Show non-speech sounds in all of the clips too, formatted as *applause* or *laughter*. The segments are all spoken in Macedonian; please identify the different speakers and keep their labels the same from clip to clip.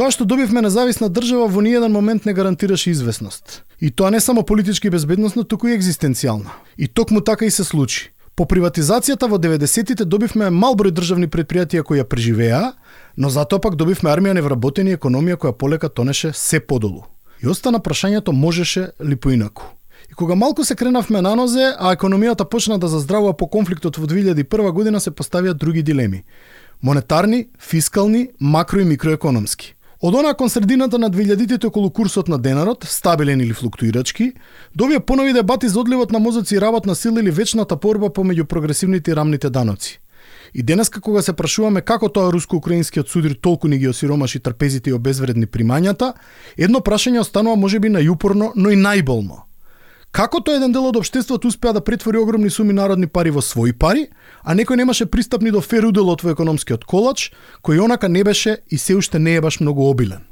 Speaker 1: Тоа што добивме независна држава во ниједен момент не гарантираше известност. И тоа не само политички и безбедносно, туку и екзистенцијална. И токму така и се случи. По приватизацијата во 90-тите добивме мал број државни предпријатија кои ја преживеа, но затоа пак добивме армија невработени економија која полека тонеше се подолу. И остана прашањето можеше ли поинаку. И кога малку се кренавме на нозе, а економијата почна да заздравува по конфликтот во 2001 година се поставија други дилеми. Монетарни, фискални, макро и микроекономски. Од она кон средината на 2000-тите околу курсот на денарот, стабилен или флуктуирачки, добија понови дебати за одливот на мозоци и работна сила или вечната порба помеѓу прогресивните и рамните даноци. И денеска кога се прашуваме како тоа руско-украинскиот судир толку ни ги осиромаши трпезите и обезвредни примањата, едно прашање останува можеби најупорно, но и најболно. Како тоа еден дел од општеството успеа да претвори огромни суми народни пари во своји пари, а некој немаше пристап ни до фер уделот во економскиот колач, кој онака не беше и се уште не е баш многу обилен.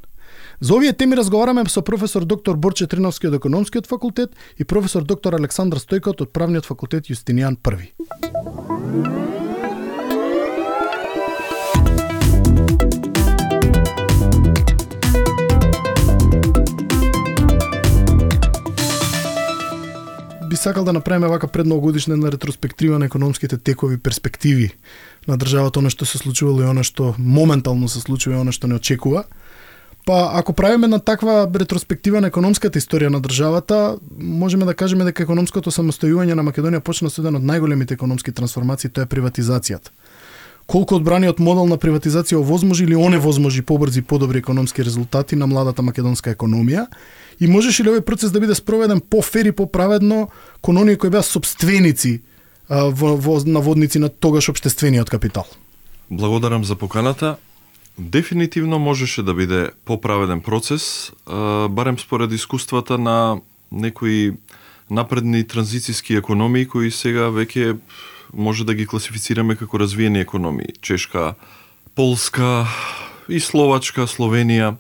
Speaker 1: За овие теми разговараме со професор доктор Борче Триновски од економскиот факултет и професор доктор Александар Стојкот од правниот факултет Јустинијан Први. Сакал да направиме вака предногодишна една ретроспектива на економските текови перспективи на државата, она што се случувало и она што моментално се случува и она што не очекува. Па ако правиме на таква ретроспектива на економската историја на државата, можеме да кажеме дека економското самостојување на Македонија почна со еден од најголемите економски трансформации, тоа е приватизацијата. Колку одбраниот модел на приватизација овозможи или оневозможи побрзи и подобри економски резултати на младата македонска економија И можеше ли овој процес да биде спроведен по-фер и по-праведно кон оние кои беа собственици во, во наводници на тогаш обштествениот капитал?
Speaker 2: Благодарам за поканата. Дефинитивно можеше да биде поправеден процес, барем според искуствата на некои напредни транзициски економии кои сега веќе може да ги класифицираме како развиени економии. Чешка, Полска и Словачка, Словенија.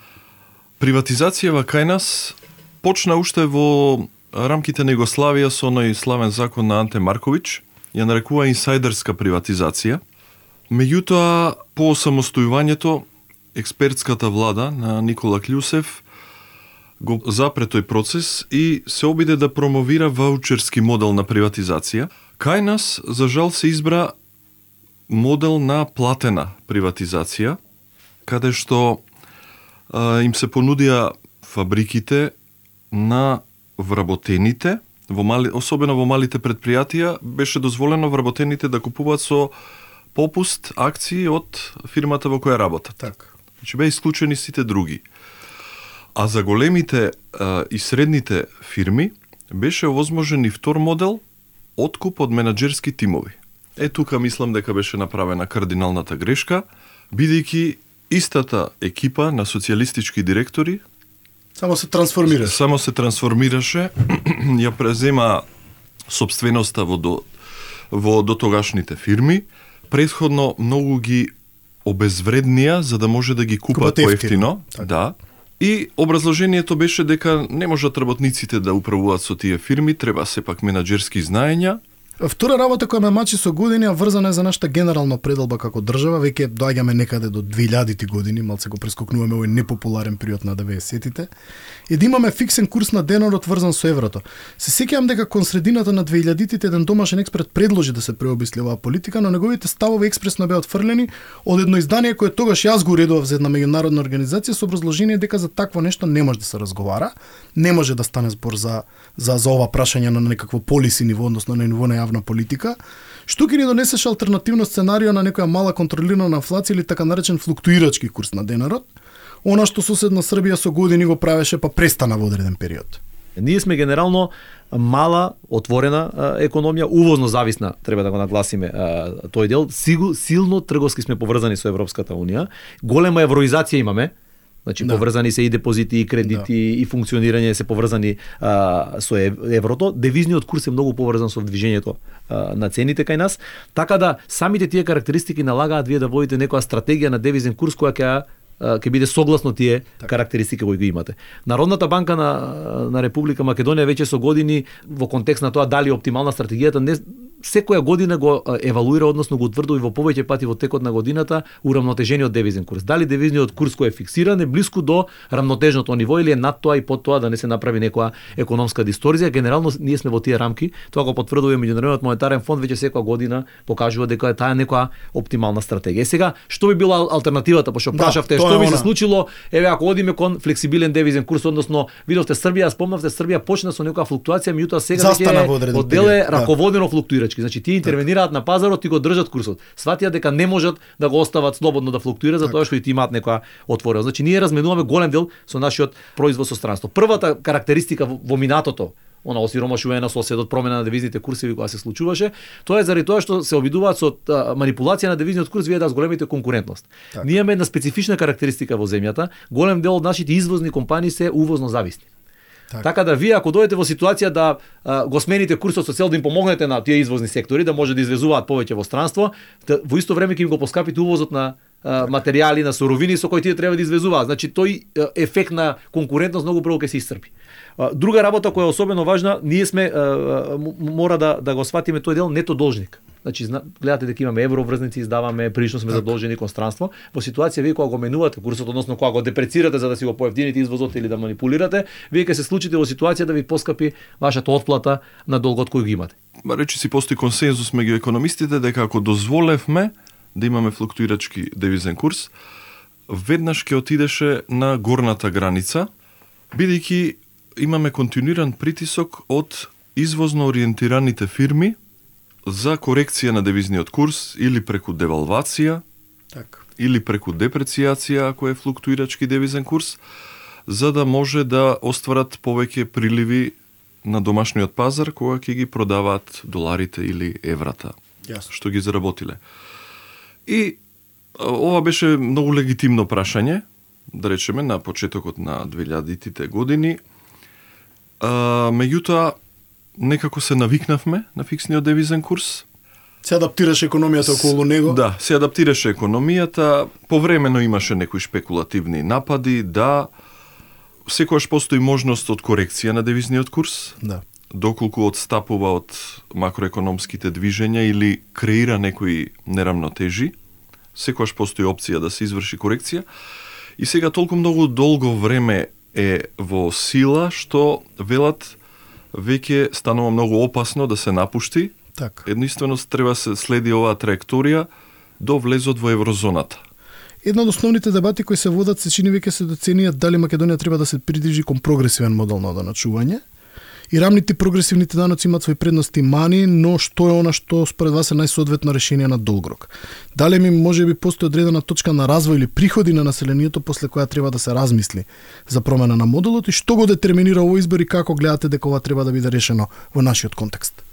Speaker 2: Приватизацијава кај нас почна уште во рамките на Југославија со оној славен закон на Анте Марковиќ, ја нарекува инсайдерска приватизација. Меѓутоа, по самостојувањето, експертската влада на Никола Клюсев го запре тој процес и се обиде да промовира ваучерски модел на приватизација. Кај нас, за жал, се избра модел на платена приватизација, каде што а, им се понудија фабриките на вработените, во мали, особено во малите предпријатија, беше дозволено вработените да купуваат со попуст акции од фирмата во која работат.
Speaker 1: Така.
Speaker 2: Значи беа исклучени сите други. А за големите а, и средните фирми беше овозможен и втор модел откуп од менаџерски тимови. Е тука мислам дека беше направена кардиналната грешка, бидејќи истата екипа на социјалистички директори
Speaker 1: Само се трансформираше.
Speaker 2: Само се трансформираше, *clears throat* ја презема собственоста во до, во дотогашните фирми, предходно многу ги обезвреднија за да може да ги купат поевтино,
Speaker 1: така.
Speaker 2: да. И образложението беше дека не можат работниците да управуваат со тие фирми, треба сепак менаџерски знаења
Speaker 1: Втора работа која ме мачи со години, а врзана е за нашата генерална пределба како држава, веќе доаѓаме некаде до 2000-ти години, малце го прескокнуваме овој непопуларен период на 90-тите, е да имаме фиксен курс на денарот врзан со еврото. Се сеќавам дека кон средината на 2000-тите еден домашен експерт предложи да се преобисли оваа политика, но неговите ставови експресно беа отфрлени од едно издание кое тогаш јас го редував за една меѓународна организација со образложение дека за такво нешто не може да се разговара, не може да стане збор за за за ова прашање на некакво полиси ниво, односно на ниво на јавна политика, што ќе ни донесеше алтернативно сценарио на некоја мала контролирана инфлација или така наречен флуктуирачки курс на денарот, она што соседна Србија со години го правеше па престана во одреден период.
Speaker 3: Ние сме генерално мала, отворена економија, увозно зависна, треба да го нагласиме тој дел. Сигу, силно трговски сме поврзани со Европската Унија. Голема евроизација имаме, Значи да. поврзани се и депозити и кредити да. и функционирање се поврзани а, со еврото. Девизниот курс е многу поврзан со движењето а, на цените кај нас, така да самите тие карактеристики налагаат вие да водите некоја стратегија на девизен курс која ќе ќе биде согласно тие так. карактеристики кои ги имате. Народната банка на на Република Македонија веќе со години во контекст на тоа дали оптимална стратегијата не секоја година го евалуира, односно го утврдува во повеќе пати во текот на годината уравнотежениот девизен курс. Дали девизниот курс кој е фиксиран е блиску до рамнотежното ниво или е над тоа и под тоа да не се направи некоја економска дисторзија. Генерално ние сме во тие рамки, тоа го потврдува и меѓународниот монетарен фонд веќе секоја година покажува дека е таа некоја оптимална стратегија. Е сега што би била алтернативата, пошто
Speaker 1: Да,
Speaker 3: прашавте
Speaker 1: е
Speaker 3: што би се случило, еве ако одиме кон флексибилен девизен курс, односно видовте Србија, спомнавте Србија почна со некоја флуктуација, меѓутоа сега веќе
Speaker 1: одреден
Speaker 3: оддел е
Speaker 1: период, да.
Speaker 3: раководено флуктуирачки. Значи тие интервенираат на пазарот и го држат курсот. Сватија дека не можат да го остават слободно да флуктуира затоа што и ти имаат некоја отворена. Значи ние разменуваме голем дел со нашиот производ со странство. Првата карактеристика во, минатото она осиромашување на соседот, промена на девизните курсеви кога се случуваше, тоа е заради тоа што се обидуваат со манипулација на девизниот курс вие да зголемите конкурентност.
Speaker 1: Така.
Speaker 3: Ние имаме една специфична карактеристика во земјата, голем дел од нашите извозни компании се увозно зависни.
Speaker 1: Така.
Speaker 3: Така да вие ако дојдете во ситуација да а, го смените курсот со цел да им помогнете на тие извозни сектори да може да извезуваат повеќе во странство, да, во исто време ќе им го поскапите увозот на а, материјали, на суровини со кои тие треба да извезуваат. Значи тој а, ефект на конкурентност многу брзо ќе се исцрпи. Друга работа која е особено важна, ние сме а, а, мора да да го сватиме тој дел нето должник. Значи зна, гледате дека имаме евроврзници, издаваме, прилично сме задолжени кон странство. Во ситуација вие кога го менувате курсот, односно кога го депрецирате за да си го поевтините извозот или да манипулирате, вие ќе се случите во ситуација да ви поскапи вашата отплата на долгот кој го имате.
Speaker 2: Ма речи си постои консензус меѓу економистите дека ако дозволевме да имаме флуктуирачки девизен курс, веднаш ќе отидеше на горната граница, бидејќи имаме континуиран притисок од извозно ориентираните фирми за корекција на девизниот курс или преку девалвација,
Speaker 1: Така.
Speaker 2: или преку депрецијација ако е флуктуирачки девизен курс, за да може да остварат повеќе приливи на домашниот пазар кога ќе ги продаваат доларите или еврата
Speaker 1: Јасно.
Speaker 2: што ги заработиле. И ова беше многу легитимно прашање, да речеме на почетокот на 2000-тите години. А, меѓутоа некако се навикнавме на фиксниот девизен курс.
Speaker 1: Се адаптираш економијата околу него.
Speaker 2: Да, се адаптираше економијата, повремено имаше некои шпекулативни напади, да, секогаш постои можност од корекција на девизниот курс,
Speaker 1: Да.
Speaker 2: доколку одстапува од макроекономските движења или креира некои нерамнотежи, секогаш постои опција да се изврши корекција. И сега толку многу долго време е во сила што велат веќе станува многу опасно да се напушти.
Speaker 1: Така.
Speaker 2: Едноставно треба се следи оваа траекторија до влезот во еврозоната.
Speaker 1: Една од основните дебати кои се водат се чини веќе се доценијат дали Македонија треба да се придвижи кон прогресивен модел на доначување. И рамните прогресивните даноци имаат свои предности и мани, но што е она што според вас е најсоодветно решение на долгрок. Дали ми може би постои одредена точка на развој или приходи на населението после која треба да се размисли за промена на моделот и што го детерминира овој избор и како гледате дека ова треба да биде решено во нашиот контекст?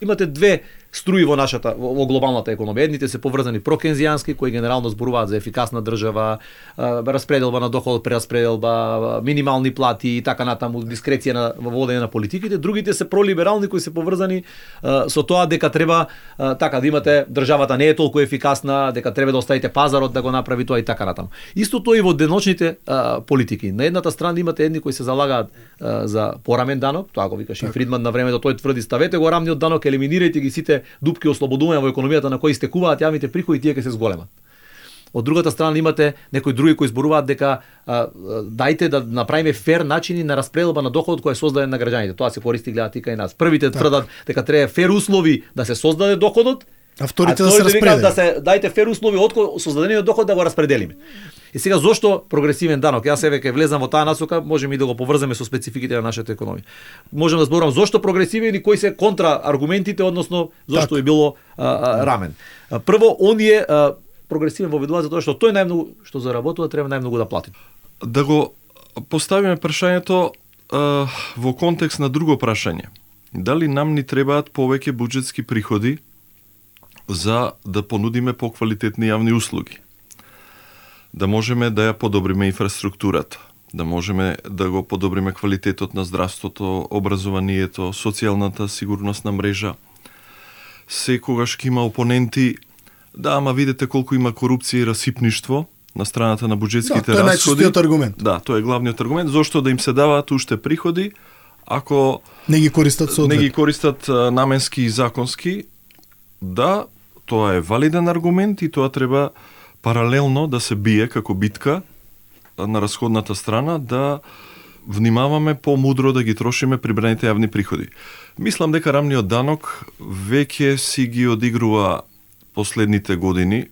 Speaker 3: Имате две струи во нашата во, глобалната економија. Едните се поврзани прокензијански кои генерално зборуваат за ефикасна држава, распределба на доход, прераспределба, минимални плати и така натаму, дискреција на во водење на политиките. Другите се пролиберални кои се поврзани со тоа дека треба така да имате државата не е толку ефикасна, дека треба да оставите пазарот да го направи тоа и така натаму. Истото и во деночните политики. На едната страна имате едни кои се залагаат за порамен данок, тоа го викаше и Фридман на времето, тој тврди ставете го рамниот данок, елиминирајте ги сите дупки ослободувања во економијата на кои стекуваат јавните приходи, тие ќе се зголемат. Од другата страна имате некои други кои зборуваат дека а, а, дајте да направиме фер начини на распределба на доходот кој е создаден на граѓаните. Тоа се користи гледат и кај нас. Првите тврдат дека треба фер услови да се создаде доходот,
Speaker 1: А вторите да
Speaker 3: а
Speaker 1: се
Speaker 3: вторите викаат
Speaker 1: распределат.
Speaker 3: да се дајте фер услови од кој- создадениот доход да го распределиме. И сега зошто прогресивен данок? Јас еве ќе влезам во таа насока, можеме и да го поврземе со спецификите на нашата економија. Можам да зборам зошто прогресивен и кои се контра аргументите, односно зошто
Speaker 1: Така.
Speaker 3: е било а, а, рамен. А, прво, оние а, прогресивен во видуваат затоа што тој најмногу што заработува треба најмногу да плати.
Speaker 2: Да го поставиме прашањето а, во контекст на друго прашање. Дали нам ни требаат повеќе буџетски приходи за да понудиме поквалитетни јавни услуги? Да можеме да ја подобриме инфраструктурата, да можеме да го подобриме квалитетот на здравството, образованието, социјалната сигурносна мрежа. Секогаш ќе има опоненти, да, ама видете колку има корупција и расипништво на страната на
Speaker 1: Да,
Speaker 2: буџетските
Speaker 1: тоа е
Speaker 2: расходи.
Speaker 1: аргумент.
Speaker 2: Да, тоа е главниот аргумент. Зошто да им се даваат уште приходи, ако
Speaker 1: Не ги користат
Speaker 2: не
Speaker 1: соодветно.
Speaker 2: ги користат наменски и законски, да, тоа е валиден аргумент и тоа треба паралелно да се бие како битка на расходната страна да внимаваме помудро да ги трошиме прибраните јавни приходи. Мислам дека рамниот данок веќе си ги одигрува последните години,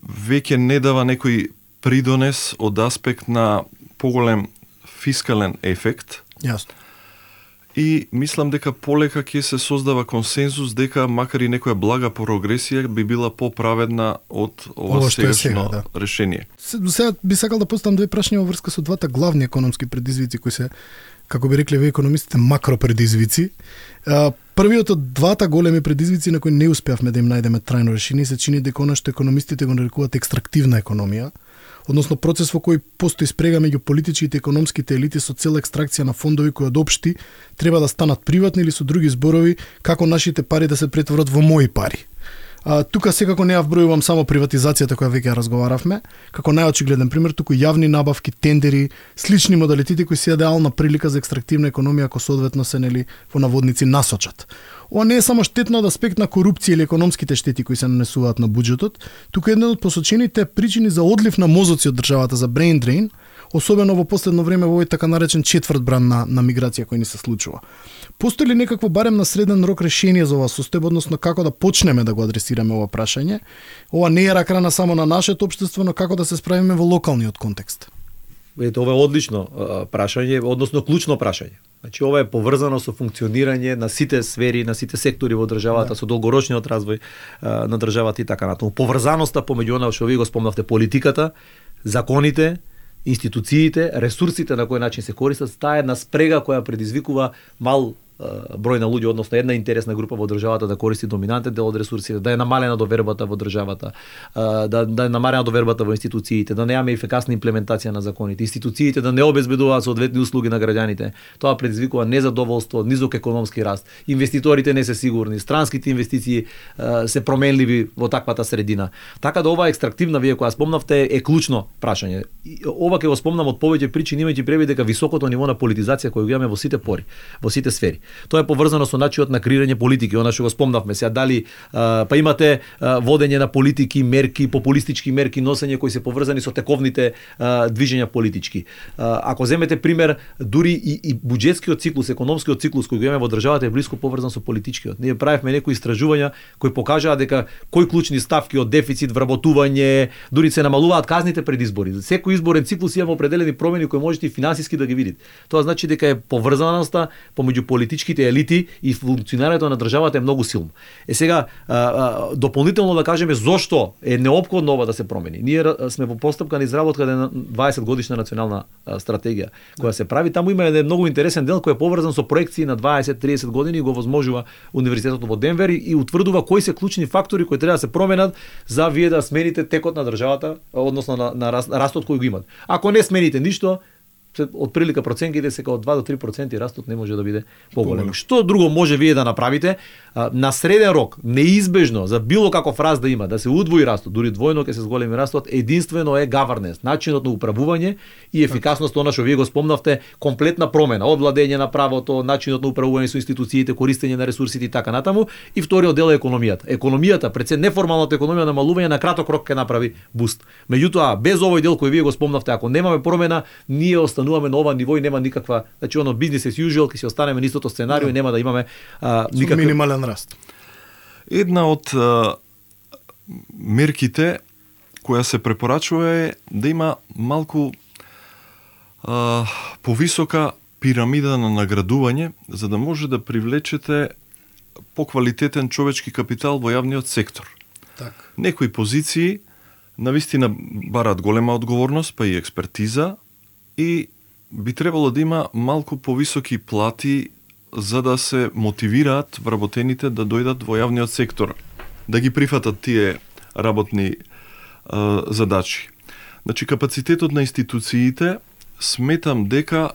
Speaker 2: веќе не дава некој придонес од аспект на поголем фискален ефект.
Speaker 1: Јасно.
Speaker 2: И мислам дека полека ќе се создава консензус дека макар и некоја блага прогресија би била поправедна од ова,
Speaker 1: Ова што е сега, да.
Speaker 2: решение.
Speaker 1: Се- Сега би сакал да поставам две прашања во врска со двата главни економски предизвици кои се како би рекле вие економистите макропредизвици. А, Првиот од двата големи предизвици на кои не успеавме да им најдеме трајно решение се чини дека она што економистите го нарекуваат екстрактивна економија, односно процес во кој постои спрега меѓу политичките и економските елити со цел екстракција на фондови кои од општи треба да станат приватни или со други зборови како нашите пари да се претворат во мои пари. А, тука секако не ја вбројувам само приватизацијата која веќе разговаравме, како најочигледен пример, туку јавни набавки, тендери, слични модалитети кои се идеална прилика за екстрактивна економија ако соодветно се нели во наводници насочат. Ова не е само штетно од аспект на корупција или економските штети кои се нанесуваат на буџетот, туку една од посочените причини за одлив на мозоци од државата за brain drain, особено во последно време во овој така наречен четврт бран на, на миграција кој ни се случува. Постои ли некакво барем на среден рок решение за ова состојба, односно како да почнеме да го адресираме ова прашање? Ова не е ракрана само на нашето општество, но како да се справиме во локалниот контекст?
Speaker 3: Ето, ова е одлично прашање, односно клучно прашање. Значи, ова е поврзано со функционирање на сите сфери, на сите сектори во државата,
Speaker 1: Да.
Speaker 3: со долгорочниот развој а, на државата и така натаму. Поврзаноста помеѓу она што ви го спомнавте, политиката, законите, институциите, ресурсите на кој начин се користат, таа една спрега која предизвикува мал број на луѓе, односно една интересна група во државата да користи доминантен дел од ресурсите, да е намалена довербата во државата, да, да е намалена довербата во институциите, да немаме ефикасна имплементација на законите, институциите да не обезбедуваат соодветни услуги на граѓаните. Тоа предизвикува незадоволство, низок економски раст, инвеститорите не се сигурни, странските инвестиции се променливи во таквата средина. Така да ова екстрактивна вие која спомнавте е клучно прашање. Ова ќе го спомнам од повеќе причини имајќи предвид дека високото ниво на политизација кој го имаме во сите пори, во сите сфери. Тоа е поврзано со начинот на креирање политики, она што го спомнавме. Сега дали а, па имате а, водење на политики, мерки, популистички мерки, носење кои се поврзани со тековните а, движења политички. А, ако земете пример, дури и, и буџетскиот циклус, економскиот циклус кој го имаме во државата е блиско поврзан со политичкиот. Ние правевме некои истражувања кои покажаа дека кои клучни ставки од дефицит, вработување, дури се намалуваат казните пред избори. За секој изборен циклус имаме определени промени кои можете и финансиски да ги видите. Тоа значи дека е поврзаноста помеѓу политичките елити и функционирањето на државата е многу силно. Е сега дополнително да кажеме зошто е неопходно ова да се промени. Ние сме во постапка на изработка на 20 годишна национална стратегија која се прави. Таму има еден многу интересен дел кој е поврзан со проекции на 20-30 години и го возможува универзитетот во Денвер и, утврдува кои се клучни фактори кои треба да се променат за вие да смените текот на државата, односно на, на растот кој го имат. Ако не смените ништо, од прилика проценките се као 2 до 3% растот не може да биде поголем. Што друго може вие да направите на среден рок, неизбежно за било каков раст да има, да се удвои растот, дури двојно ќе се зголеми растот, единствено е governance, начинот на управување и ефикасност она што вие го спомнавте, комплетна промена, од владење на правото, начинот на управување со институциите, користење на ресурсите и така натаму, и вториот дел е економијата. Економијата, пред се неформалната економија на малување на краток рок ќе направи буст. Меѓутоа, без овој дел кој вие го спомнавте, ако немаме промена, ние остануваме на ова ниво и нема никаква, значи оно бизнес as usual, ќе се останеме на истото сценарио и нема да имаме а,
Speaker 1: Со
Speaker 3: никаква
Speaker 1: минимален раст.
Speaker 2: Една од а, мерките која се препорачува е да има малку а, повисока пирамида на наградување за да може да привлечете поквалитетен човечки капитал во јавниот сектор.
Speaker 1: Така.
Speaker 2: Некои позиции навистина бараат голема одговорност, па и експертиза и би требало да има малку повисоки плати за да се мотивираат вработените да дојдат во јавниот сектор, да ги прифатат тие работни а, задачи. Значи, капацитетот на институциите сметам дека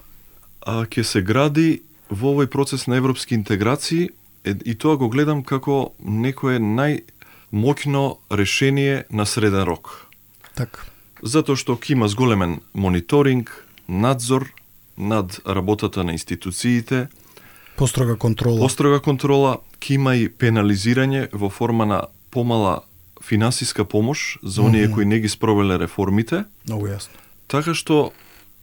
Speaker 2: а, ќе се гради во овој процес на европски интеграции е, и тоа го гледам како некое најмоќно решение на среден рок.
Speaker 1: Така.
Speaker 2: Затоа што ќе има зголемен мониторинг, надзор над работата на институциите,
Speaker 1: Построга контрола.
Speaker 2: построга контрола, ќе има и пенализирање во форма на помала финансиска помош за оние кои не ги спровеле реформите,
Speaker 1: Многу јасно.
Speaker 2: така што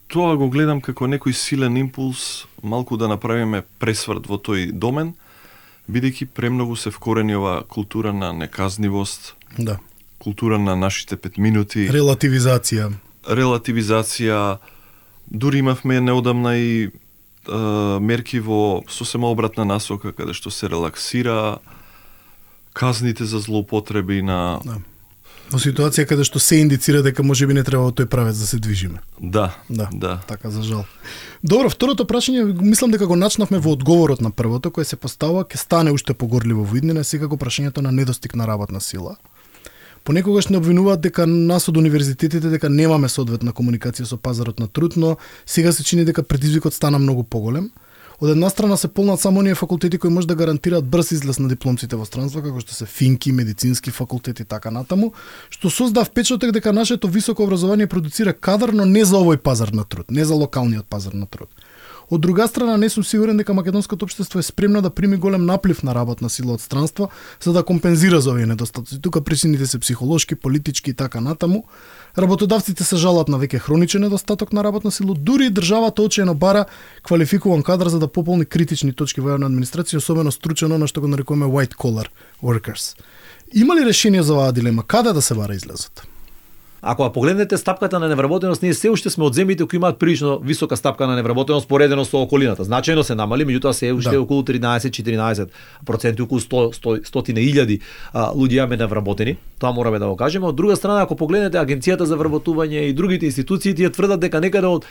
Speaker 2: тоа го гледам како некој силен импулс малку да направиме пресврт во тој домен, бидејќи премногу се вкорени ова култура на неказнивост,
Speaker 1: Да.
Speaker 2: култура на нашите пет минути,
Speaker 1: Релативизација.
Speaker 2: релативизација, дури имавме неодамна и е, мерки во сосема обратна насока каде што се релаксира казните за злоупотреби на
Speaker 1: Да. Во ситуација каде што се индицира дека можеби не треба тој правец да се движиме.
Speaker 2: да,
Speaker 1: Да,
Speaker 2: да.
Speaker 1: така за жал. Добро, второто прашање, мислам дека го начнавме во одговорот на првото, кој се поставува, ќе стане уште погорливо во иднина, секако прашањето на недостиг на работна сила. Понекогаш не обвинуваат дека нас од универзитетите дека немаме соодветна комуникација со пазарот на труд, но сега се чини дека предизвикот стана многу поголем. Од една страна се полнат само оние факултети кои може да гарантираат брз излез на дипломците во странство, како што се финки, медицински факултети и така натаму, што создав впечаток дека нашето високо образование продуцира кадар, но не за овој пазар на труд, не за локалниот пазар на труд. Од друга страна, не сум сигурен дека македонското општество е спремно да прими голем наплив на работна сила од странство за да компензира за овие недостатоци. Тука причините се психолошки, политички и така натаму. Работодавците се жалат на веќе хроничен недостаток на работна сила, дури и државата очено бара квалификуван кадар за да пополни критични точки во јавна администрација, особено стручено на што го нарекуваме white collar workers. Има ли решение за оваа дилема? Каде да се бара излезот?
Speaker 3: Ако ја погледнете стапката на невработеност, ние се уште сме од земјите кои имаат прилично висока стапка на невработеност поредено со околината. Значајно се намали, меѓутоа се уште
Speaker 1: Да.
Speaker 3: околу 13-14 проценти, околу 100, 100 стотина илјади а, луѓе имаме невработени. Тоа мораме да го кажеме. Од друга страна, ако погледнете агенцијата за вработување и другите институции, тие тврдат дека некаде од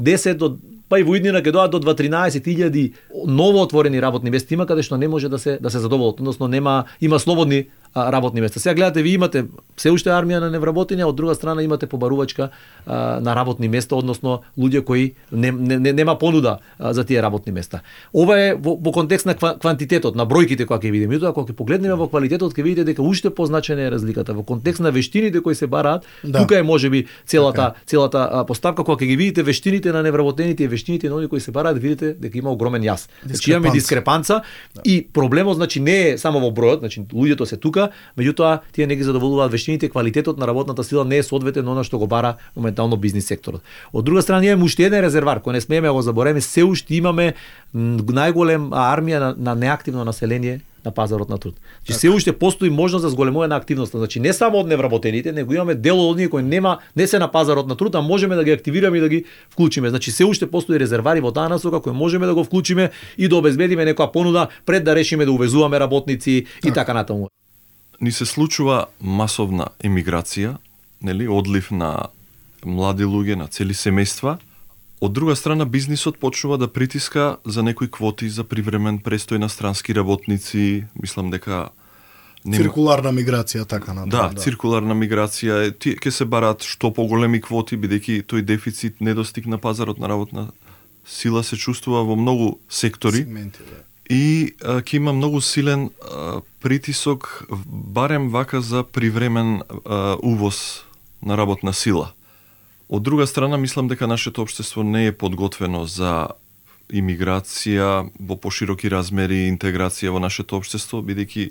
Speaker 3: 10 до па и во иднина ќе доаат до 2-13 ново отворени работни места има каде што не може да се да се задоволат, односно нема има слободни а, работни места. Сега гледате, ви имате се уште армија на невработени, а од друга страна имате побарувачка а, на работни места, односно луѓе кои не, не, не, нема понуда а, за тие работни места. Ова е во, во контекст на ква, квантитетот, на бројките кои ќе видиме. Меѓутоа, кога ќе погледнеме во квалитетот, ќе видите дека уште позначена е разликата. Во контекст на вештините кои се бараат,
Speaker 1: Да.
Speaker 3: тука е можеби целата целата а, поставка кога ќе ги видите вештините на невработените и вештините на оние кои се бараат, видите дека има огромен јас. Значи имаме
Speaker 1: Дискрепанца.
Speaker 3: дискрепанца и проблемот значи не е само во бројот, значи луѓето се тука, меѓутоа тие не ги задоволуваат вештините, квалитетот на работната сила не е соодветен на она што го бара моментално бизнис секторот. Од друга страна имаме уште еден резервар кој не смееме да го забореме, се уште имаме најголем армија на, на неактивно население на пазарот на труд. Значи се уште постои можност за зголемување на активноста. Значи не само од невработените, него имаме дел од оние кои нема не се на пазарот на труд, а можеме да ги активираме и да ги вклучиме. Значи се уште постои резервари во таа насока кои можеме да го вклучиме и да обезбедиме некоја понуда пред да решиме да увезуваме работници и така натаму.
Speaker 2: Ни се случува масовна емиграција, нели, одлив на млади луѓе, на цели семејства. Од друга страна, бизнисот почнува да притиска за некои квоти за привремен престој на странски работници. Мислам дека нема-
Speaker 1: Циркуларна миграција, така на
Speaker 2: Да, циркуларна миграција, е, ти ќе се бараат што поголеми квоти бидејќи тој дефицит, недостиг на пазарот на работна сила се чувствува во многу сектори
Speaker 1: Сегменти, да.
Speaker 2: И а, ќе има многу силен а, притисок барем вака за привремен а, увоз на работна сила. Од друга страна, мислам дека нашето општество не е подготвено за имиграција во пошироки размери, интеграција во нашето општество, бидејќи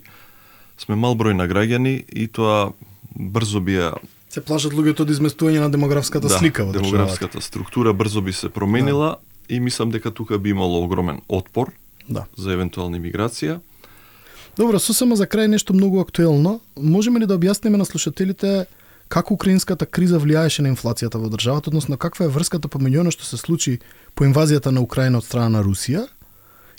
Speaker 2: сме мал број на граѓани и тоа брзо би ја
Speaker 1: Се плашат луѓето од изместување на демографската слика во
Speaker 2: демографската структура брзо би се променила и мислам дека тука би имало огромен отпор
Speaker 1: Да.
Speaker 2: за евентуална имиграција.
Speaker 1: Добро, сосема за крај нешто многу актуелно. Можеме ли да објасниме на слушателите како украинската криза влијаеше на инфлацијата во државата, односно каква е врската помеѓу оно што се случи по инвазијата на Украина од страна на Русија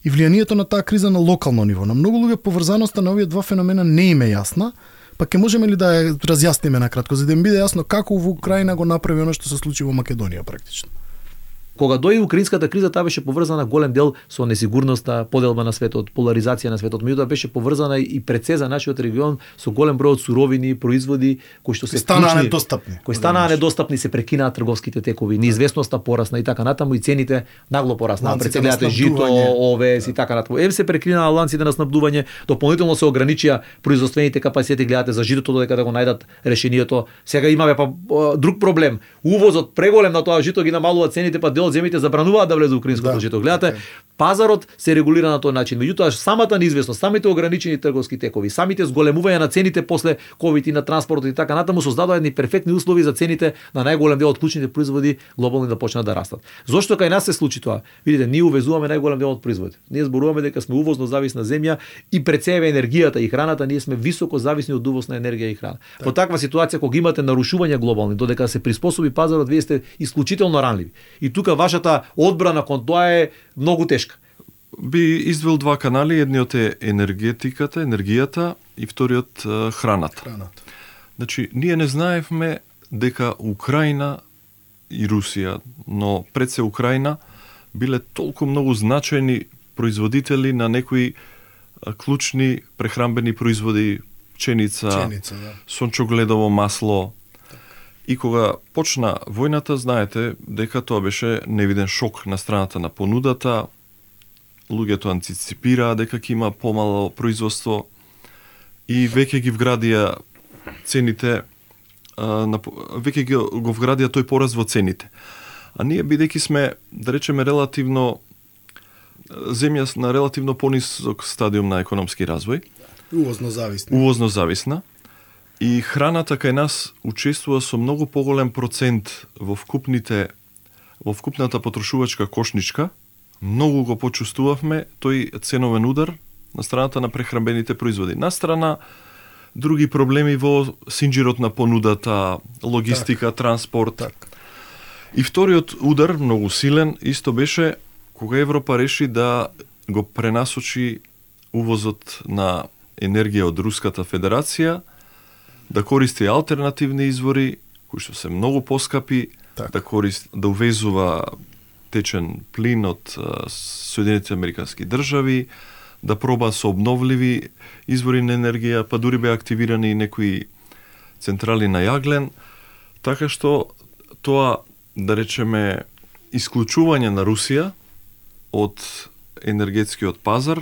Speaker 1: и влијанието на таа криза на локално ниво. На многу луѓе поврзаноста на овие два феномена не им е јасна, па ќе можеме ли да ја разјасниме накратко, за да им биде јасно како во Украина го направи оно што се случи во Македонија практично.
Speaker 3: Кога дојде украинската криза, таа беше поврзана голем дел со несигурноста, поделба на светот, поларизација на светот, меѓутоа беше поврзана и пред се за нашиот регион со голем број од суровини, производи кои што се
Speaker 1: Станаа недостапни.
Speaker 3: Кои станаа недостапни, се прекинаа трговските текови, неизвестноста порасна и така натаму и цените нагло пораснаа. Гледате жито, овес и така натаму. Ем се прекинаа ланците на снабдување, дополнително се ограничија производствените капацитети, гледате за житото додека да го најдат решението. Сега имаме па друг проблем. Увозот преголем на тоа жито ги намалува цените, па дел дел од земјите забрануваат да влезе украинското
Speaker 1: Да,
Speaker 3: жито. Гледате,
Speaker 1: така е.
Speaker 3: пазарот се регулира на тој начин. Меѓутоа самата неизвестност, самите ограничени трговски текови, самите зголемување на цените после ковид и на транспортот и така натаму создадоа едни перфектни услови за цените на најголем дел од клучните производи глобално да почнат да растат. Зошто кај нас се случи тоа? Видите, ние увезуваме најголем дел од производите. Ние зборуваме дека сме увозно зависна земја и пред себе енергијата и храната, ние сме високо зависни од увоз на енергија и храна. Во таква ситуација кога имате нарушувања глобални, додека се приспособи пазарот, вие сте исклучително ранливи. И тука вашата одбрана кон тоа е многу тешка.
Speaker 2: Би издвел два канали, едниот е енергетиката, енергијата и вториот храната.
Speaker 1: Храната.
Speaker 2: Значи, ние не знаевме дека Украина и Русија, но пред се Украина, биле толку многу значајни производители на некои клучни прехрамбени производи, пченица,
Speaker 1: Пченица, да.
Speaker 2: сончогледово масло. И кога почна војната, знаете дека тоа беше невиден шок на страната на понудата. Луѓето антиципираа дека ќе има помало производство и веќе ги вградија цените на, веќе ги, го вградија тој пораз во цените. А ние бидејќи сме, да речеме, релативно земја на релативно понисок стадиум на економски развој,
Speaker 1: Увозно зависни.
Speaker 2: увозно зависна, и храната кај нас учествува со многу поголем процент во вкупните во вкупната потрошувачка кошничка, многу го почувствувавме тој ценовен удар на страната на прехрамбените производи. На страна други проблеми во синџирот на понудата, логистика, транспорт.
Speaker 1: Так.
Speaker 2: И вториот удар, многу силен, исто беше кога Европа реши да го пренасочи увозот на енергија од Руската Федерација, да користи алтернативни извори, кои што се многу поскапи,
Speaker 1: Така.
Speaker 2: да корист, да увезува течен плин од а, Соединетите Американски држави, да проба со обновливи извори на енергија, па дури беа активирани и некои централи на јаглен, така што тоа, да речеме, исклучување на Русија од енергетскиот пазар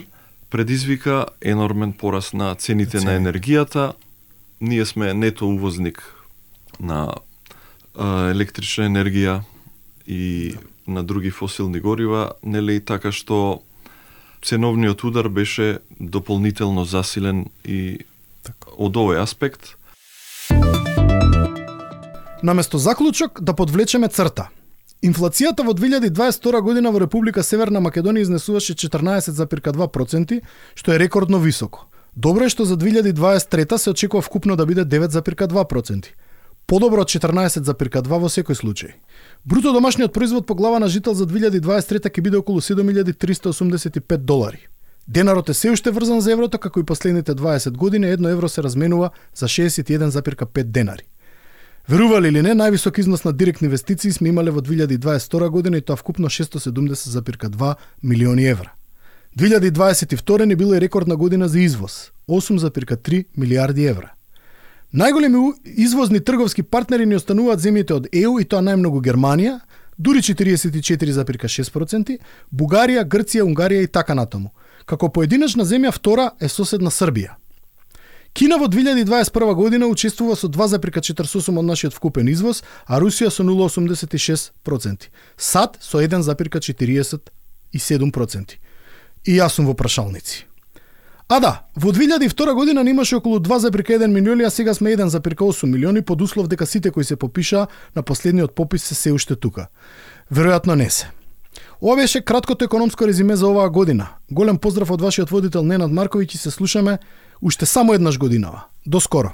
Speaker 2: предизвика енормен пораст на цените на
Speaker 1: Цени.
Speaker 2: енергијата. Ние сме нето увозник на а, електрична енергија и на други фосилни горива, нели така што ценовниот удар беше дополнително засилен и
Speaker 1: Така.
Speaker 2: од овој аспект
Speaker 1: Наместо заклучок да подвлечеме црта. Инфлацијата во 2022 година во Република Северна Македонија изнесуваше 14,2%, што е рекордно високо. Добро е што за 2023 се очекува вкупно да биде 9,2%. Подобро од 14,2 во секој случај. Бруто домашниот производ по глава на жител за 2023 ќе биде околу 7385 долари. Денарот е се уште врзан за еврото, како и последните 20 години, едно евро се разменува за 61,5 денари. Верували или не, највисок износ на директни инвестиции сме имале во 2022 година и тоа вкупно 670,2 милиони евра. 2022 не била и рекордна година за извоз 8,3 милиарди евра. Најголеми извозни трговски партнери ни остануваат земјите од ЕУ и тоа најмногу Германија, дури 44,6%, Бугарија, Грција, Унгарија и така натаму. Како поединечна земја втора е соседна Србија. Кина во 2021 година учествува со 2,48 од нашиот вкупен извоз, а Русија со 0,86%. САД со 1,47%. И јас сум во прашалници. А да, во 2002 година немаше околу 2,1 милиони, а сега сме 1,8 милиони под услов дека сите кои се попиша на последниот попис се се уште тука. Веројатно не се. Ова беше краткото економско резиме за оваа година. Голем поздрав од вашиот водител Ненад Марковиќ и се слушаме уште само еднаш годинава. До скоро.